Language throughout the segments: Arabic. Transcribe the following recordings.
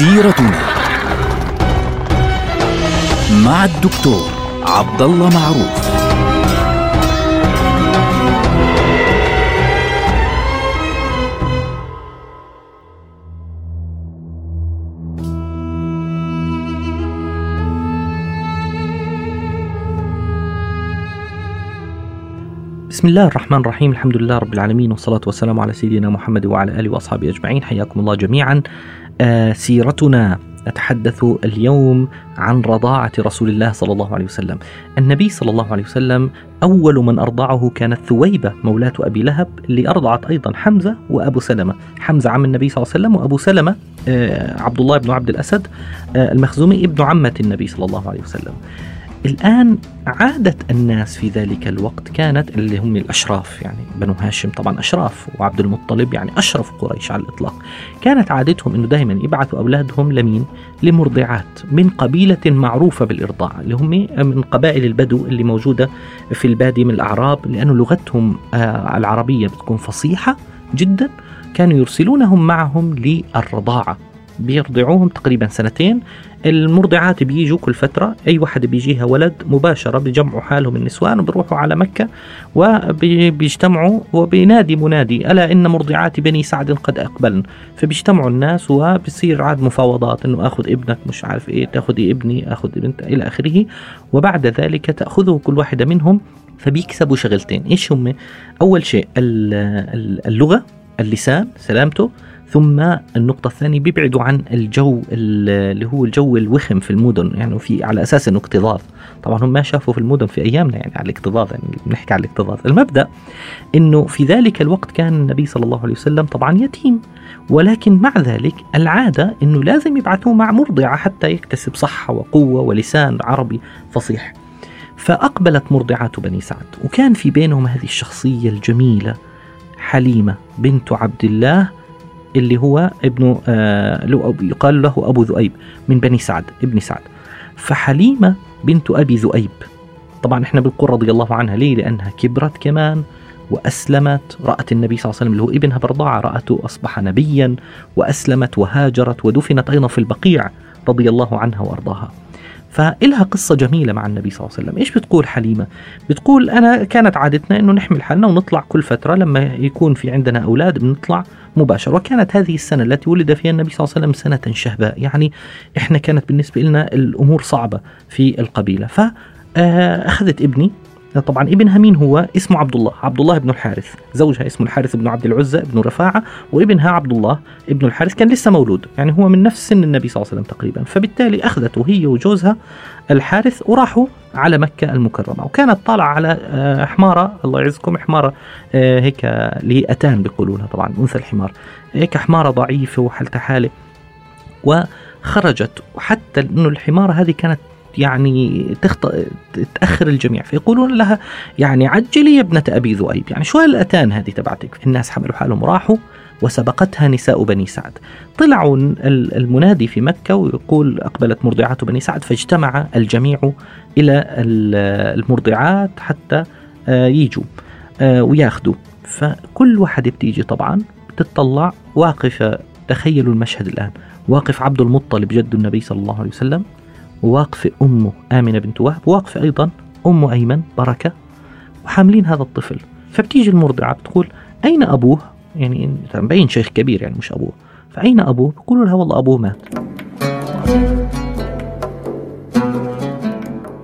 سيرتنا مع الدكتور عبد الله معروف. بسم الله الرحمن الرحيم الحمد لله رب العالمين والصلاة والسلام على سيدنا محمد وعلى آله وأصحابه أجمعين حياكم الله جميعا. سيرتنا نتحدث اليوم عن رضاعة رسول الله صلى الله عليه وسلم. النبي صلى الله عليه وسلم أول من أرضعه كانت ثويبة مولاة أبي لهب اللي أرضعت أيضا حمزة وأبو سلمة. حمزة عم النبي صلى الله عليه وسلم وأبو سلمة آه عبد الله بن عبد الأسد آه المخزومي ابن عمة النبي صلى الله عليه وسلم. الآن عادة الناس في ذلك الوقت كانت اللي هم الأشراف يعني بنو هاشم طبعا أشراف وعبد المطلب يعني أشرف قريش على الإطلاق. كانت عادتهم أنه دائما يبعثوا أولادهم لمين؟ لمرضعات من قبيلة معروفة بالإرضاع اللي هم من قبائل البدو اللي موجودة في البادية من الأعراب لأنه لغتهم آه العربية بتكون فصيحة جدا كانوا يرسلونهم معهم للرضاعة. بيرضعوهم تقريبا سنتين. المرضعات بيجوا كل فترة. أي واحدة بيجيها ولد مباشرة بيجمعوا حالهم النسوان وبيروحوا على مكة وبيجتمعوا وبينادي منادي ألا إن مرضعات بني سعد قد أقبلن. فبيجتمعوا الناس وبصير عاد مفاوضات إنه أخذ ابنك مش عارف إيه تأخذي ابني أخذ بنت إلى آخره. وبعد ذلك تأخذه كل واحدة منهم فبيكسبوا شغلتين. إيش هم؟ أول شيء اللغة اللسان سلامته. ثم النقطة الثانية بيبعدوا عن الجو اللي هو الجو الوخم في المدن يعني في على أساس أنه اكتظاظ طبعا هم ما شافوا في المدن في أيامنا يعني على الاكتظاظ يعني بنحكي على الاكتظاظ المبدأ أنه في ذلك الوقت كان النبي صلى الله عليه وسلم طبعا يتيم ولكن مع ذلك العادة أنه لازم يبعثوه مع مرضعة حتى يكتسب صحة وقوة ولسان عربي فصيح. فأقبلت مرضعات بني سعد وكان في بينهم هذه الشخصية الجميلة حليمة بنت عبد الله اللي هو ابن آه يقال له أبو ذؤيب من بني سعد ابن سعد. فحليمة بنت أبي ذؤيب. طبعا إحنا بنقول رضي الله عنها. ليه؟ لأنها كبرت كمان وأسلمت. رأت النبي صلى الله عليه وسلم اللي هو ابنها برضاعة. رأته أصبح نبيا وأسلمت وهاجرت ودفنت أيضا في البقيع رضي الله عنها وأرضاها. فإلها قصة جميلة مع النبي صلى الله عليه وسلم. إيش بتقول حليمة؟ بتقول أنا كانت عادتنا أنه نحمل حالنا ونطلع كل فترة لما يكون في عندنا أولاد بنطلع مباشرة. وكانت هذه السنة التي ولد فيها النبي صلى الله عليه وسلم سنة شهباء. يعني إحنا كانت بالنسبة لنا الأمور صعبة في القبيلة. فأخذت ابني طبعا ابنها مين هو؟ اسمه عبد الله، عبد الله بن الحارث، زوجها اسمه الحارث بن عبد العزى بن رفاعة، وابنها عبد الله ابن الحارث كان لسه مولود، يعني هو من نفس سن النبي صلى الله عليه وسلم تقريبا، فبالتالي أخذته هي وجوزها الحارث وراحوا على مكة المكرمة، وكانت طالعة على حمارة الله يعزكم حمارة هيك اللي هي أتان بيقولوا طبعا أنثى الحمار، هيك حمارة ضعيفة وحالتها حالة. وخرجت وحتى إنه الحمارة هذه كانت يعني تخط... تأخر الجميع فيقولون لها يعني عجلي يا ابنة أبي ذؤيب. يعني شو هالأتان هذه تبعتك؟ الناس حملوا حالهم راحوا وسبقتها نساء بني سعد. طلعوا المنادي في مكة ويقول أقبلت مرضعات بني سعد فاجتمع الجميع إلى المرضعات حتى يجوا وياخذوا. فكل واحد بتيجي طبعا بتطلع واقفة تخيلوا المشهد الآن واقف عبد المطلب جد النبي صلى الله عليه وسلم. وواقفة أمه آمنة بنت وهب واقفة أيضا أم أيمن بركة. وحاملين هذا الطفل. فبتيجي المرضعة بتقول أين أبوه؟ يعني مبين شيخ كبير يعني مش أبوه. فأين أبوه؟ بيقولوا لها والله أبوه مات.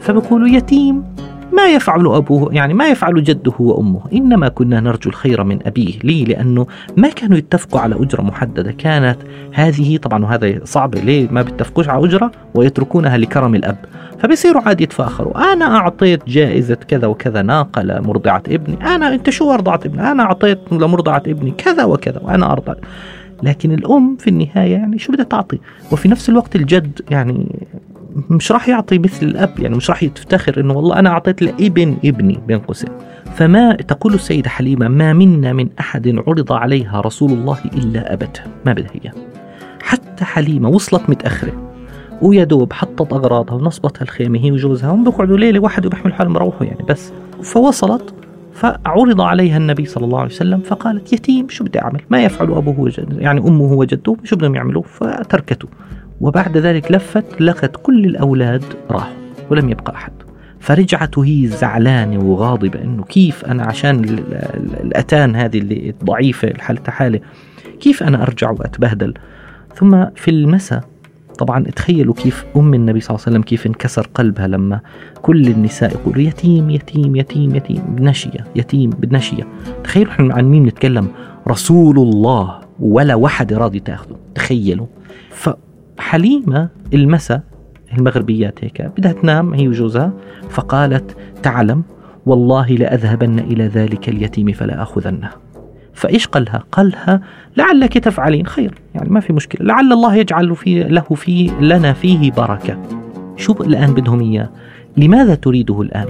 فبقولوا يتيم. ما يفعل أبوه يعني ما يفعل جده وأمه. إنما كنا نرجو الخير من أبيه. ليه؟ لأنه ما كانوا يتفقوا على أجرة محددة. كانت هذه طبعا وهذا صعب ليه ما بيتفقوش على أجرة؟ ويتركونها لكرم الأب. فبيصيروا عادي يتفاخروا. أنا أعطيت جائزة كذا وكذا ناقة لمرضعة ابني. أنا أنت شو أرضعت ابني؟ أنا أعطيت لمرضعة ابني كذا وكذا وأنا أرضع لكن الأم في النهاية يعني شو بدها تعطي؟ وفي نفس الوقت الجد يعني مش راح يعطي مثل الأب يعني مش راح يفتخر إنه والله أنا أعطيت لابن ابني بين قوسين. فما تقول السيدة حليمة ما منا من أحد عرض عليها رسول الله إلا أبته. ما بدها إياه. حتى حليمة وصلت متأخرة. ويا دوب حطت أغراضها ونصبتها الخيمة هي وجوزها. هم بيقعدوا ليلة واحد وبيحملوا حالهم يروحوا يعني بس. فوصلت فعرض عليها النبي صلى الله عليه وسلم فقالت يتيم شو بدي أعمل؟ ما يفعل أبوه وجد يعني أمه وجده شو بدهم يعملوا؟ فتركته. وبعد ذلك لفت لقت كل الأولاد راحوا ولم يبقى أحد. فرجعت وهي زعلانة وغاضبة إنه كيف أنا عشان الأتان هذه اللي ضعيفة حالتها حالة كيف أنا أرجع وأتبهدل؟ ثم في المساء طبعا تخيلوا كيف أم النبي صلى الله عليه وسلم كيف انكسر قلبها لما كل النساء يقولوا يتيم يتيم يتيم يتيم بنشية يتيم بنشية تخيلوا إحنا عن مين نتكلم؟ رسول الله ولا واحد راضي تأخذه. تخيلوا. فحليمة المساء المغربيات هيك بدها تنام هي وجوزها. فقالت تعلم والله لأذهبن إلى ذلك اليتيم فلا أخذنه. فإيش قالها؟ قالها لعلك تفعلين. خير يعني ما في مشكلة. لعل الله يجعل في له فيه لنا فيه بركة. شو الآن بدهم إياه؟ لماذا تريده الآن؟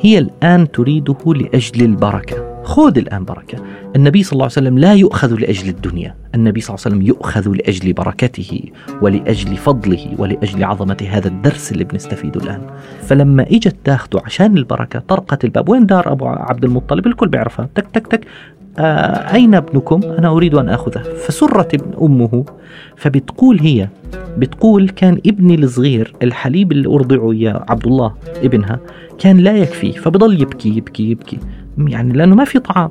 هي الآن تريده لأجل البركة. خذ الآن بركة. النبي صلى الله عليه وسلم لا يؤخذ لأجل الدنيا. النبي صلى الله عليه وسلم يؤخذ لأجل بركته ولأجل فضله ولأجل عظمة هذا الدرس اللي بنستفيده الآن. فلما إجت تاخده عشان البركة طرقت الباب. وين دار أبو عبد المطلب؟ الكل بيعرفها. تك تك تك. آه أين ابنكم؟ أنا أريد أن أخذه فسرت ابن أمه. فبتقول هي بتقول كان ابني الصغير الحليب اللي أرضعه إياه عبد الله ابنها كان لا يكفي فبضل يبكي يبكي يبكي. يعني لأنه ما في طعام.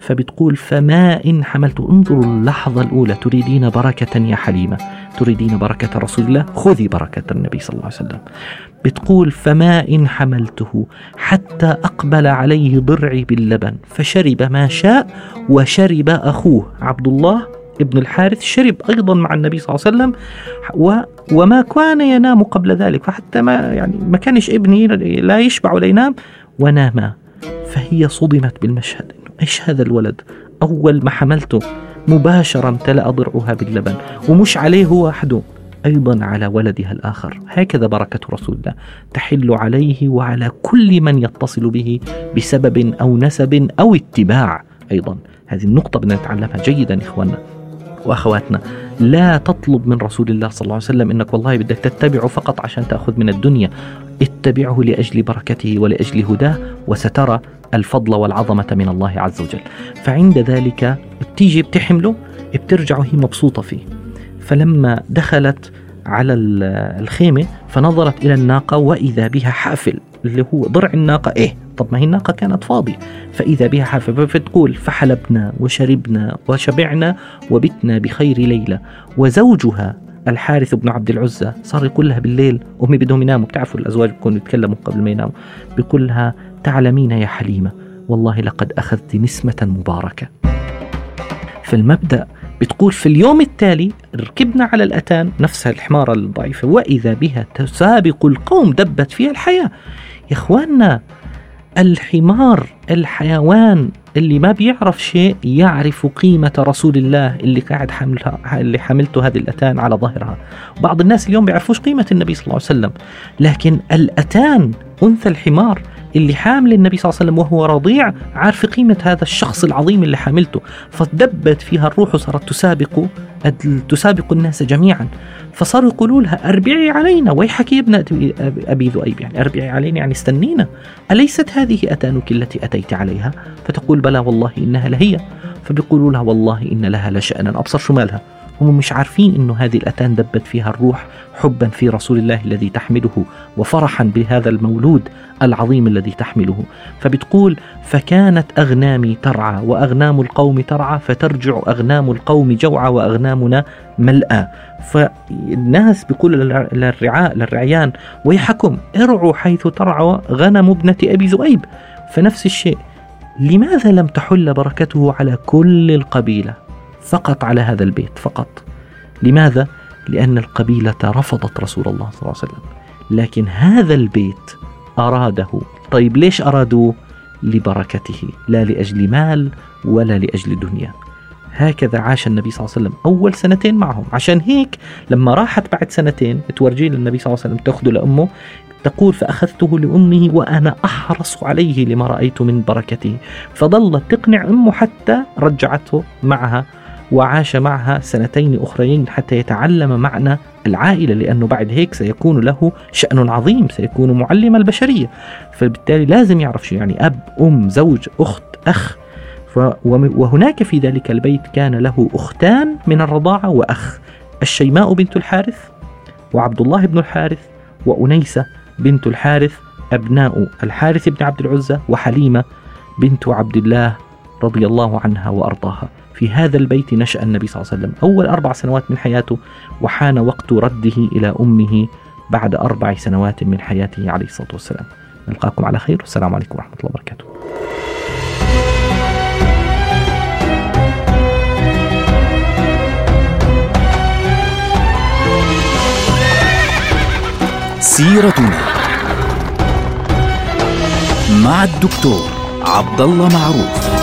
فبتقول فما إن حملت انظروا اللحظة الأولى. تريدين بركة يا حليمة. تريدين بركة رسول الله. خذي بركة النبي صلى الله عليه وسلم. بتقول فما إن حملته حتى أقبل عليه ضرعي باللبن. فشرب ما شاء وشرب أخوه. عبد الله ابن الحارث شرب أيضا مع النبي صلى الله عليه وسلم. و وما كان ينام قبل ذلك. فحتى ما يعني ما كانش ابني لا يشبع ولا ينام وناما. فهي صدمت بالمشهد. إيش هذا الولد؟ أول ما حملته مباشرة امتلأ ضرعها باللبن ومش عليه هو وحده أيضا على ولدها الآخر. هكذا بركة رسول الله. تحل عليه وعلى كل من يتصل به بسبب أو نسب أو اتباع. أيضا. هذه النقطة بدنا نتعلمها جيدا إخواننا وأخواتنا. لا تطلب من رسول الله صلى الله عليه وسلم إنك والله بدك تتبعه فقط عشان تأخذ من الدنيا. اتبعه لأجل بركته ولأجل هداه وسترى الفضل والعظمة من الله عز وجل. فعند ذلك بتيجي بتحمله بترجع وهي مبسوطة فيه. فلما دخلت على الخيمة فنظرت إلى الناقة وإذا بها حافل اللي هو ضرع الناقة إيه؟ طب ما هي الناقة كانت فاضية. فإذا بها حافة فتقول فحلبنا وشربنا وشبعنا وبتنا بخير ليلة. وزوجها الحارث بن عبد العزة صار يقول لها بالليل أمي بدهم يناموا. بتعرفوا الأزواج بيكونوا يتكلموا قبل ما يناموا. بيقول لها تعلمين يا حليمة والله لقد أخذت نسمة مباركة. فالمبدأ بتقول في اليوم التالي ركبنا على الأتان نفسها الحمارة الضعيفة وإذا بها تسابق القوم دبت فيها الحياة. يا إخواننا الحمار الحيوان اللي ما بيعرف شيء يعرف قيمة رسول الله اللي قاعد حملها اللي حملته هذه الأتان على ظهرها. بعض الناس اليوم بيعرفوش قيمة النبي صلى الله عليه وسلم لكن الأتان أنثى الحمار اللي حامل النبي صلى الله عليه وسلم وهو رضيع عارف قيمة هذا الشخص العظيم اللي حاملته. فدبت فيها الروح وصارت تسابق تسابق الناس جميعا. فصاروا يقولوا لها أربعي علينا. ويحك يا ابن أبي ذؤيب يعني أربعي علينا يعني استنينا. أليست هذه أتانك التي أتيت عليها؟ فتقول بلى والله إنها لهي. فبيقولوا لها والله إن لها لشأنا. أبصر شو مالها. هم مش عارفين إنه هذه الأتان دبت فيها الروح حبا في رسول الله الذي تحمله وفرحا بهذا المولود العظيم الذي تحمله. فبتقول فكانت أغنامي ترعى وأغنام القوم ترعى فترجع أغنام القوم جوعى وأغنامنا ملأى. فالناس بيقول للرعاء للرعيان ويحكم ارعوا حيث ترعى غنم ابنة أبي ذؤيب. فنفس الشيء لماذا لم تحل بركته على كل القبيلة؟ فقط على هذا البيت فقط. لماذا؟ لأن القبيلة رفضت رسول الله صلى الله عليه وسلم. لكن هذا البيت أراده. طيب ليش أرادوه؟ لبركته. لا لأجل مال ولا لأجل دنيا. هكذا عاش النبي صلى الله عليه وسلم أول سنتين معهم. عشان هيك لما راحت بعد سنتين تورجيه للنبي صلى الله عليه وسلم تأخذه لأمه تقول فأخذته لأمه وأنا أحرص عليه لما رأيت من بركته. فظلت تقنع أمه حتى رجعته معها وعاش معها سنتين أخرين حتى يتعلم معنى العائلة لأنه بعد هيك سيكون له شأن عظيم سيكون معلم البشرية. فبالتالي لازم يعرف شيء يعني أب أم زوج أخت أخ. وهناك في ذلك البيت كان له أختان من الرضاعة وأخ. الشيماء بنت الحارث وعبد الله بن الحارث وأنيسة بنت الحارث أبناء الحارث بن عبد العزى وحليمة بنت عبد الله رضي الله عنها وأرضاها. في هذا البيت نشأ النبي صلى الله عليه وسلم. أول أربع سنوات من حياته وحان وقت رده إلى أمه بعد أربع سنوات من حياته عليه الصلاة والسلام. نلقاكم على خير. والسلام عليكم ورحمة الله وبركاته. سيرتنا مع الدكتور عبد الله معروف.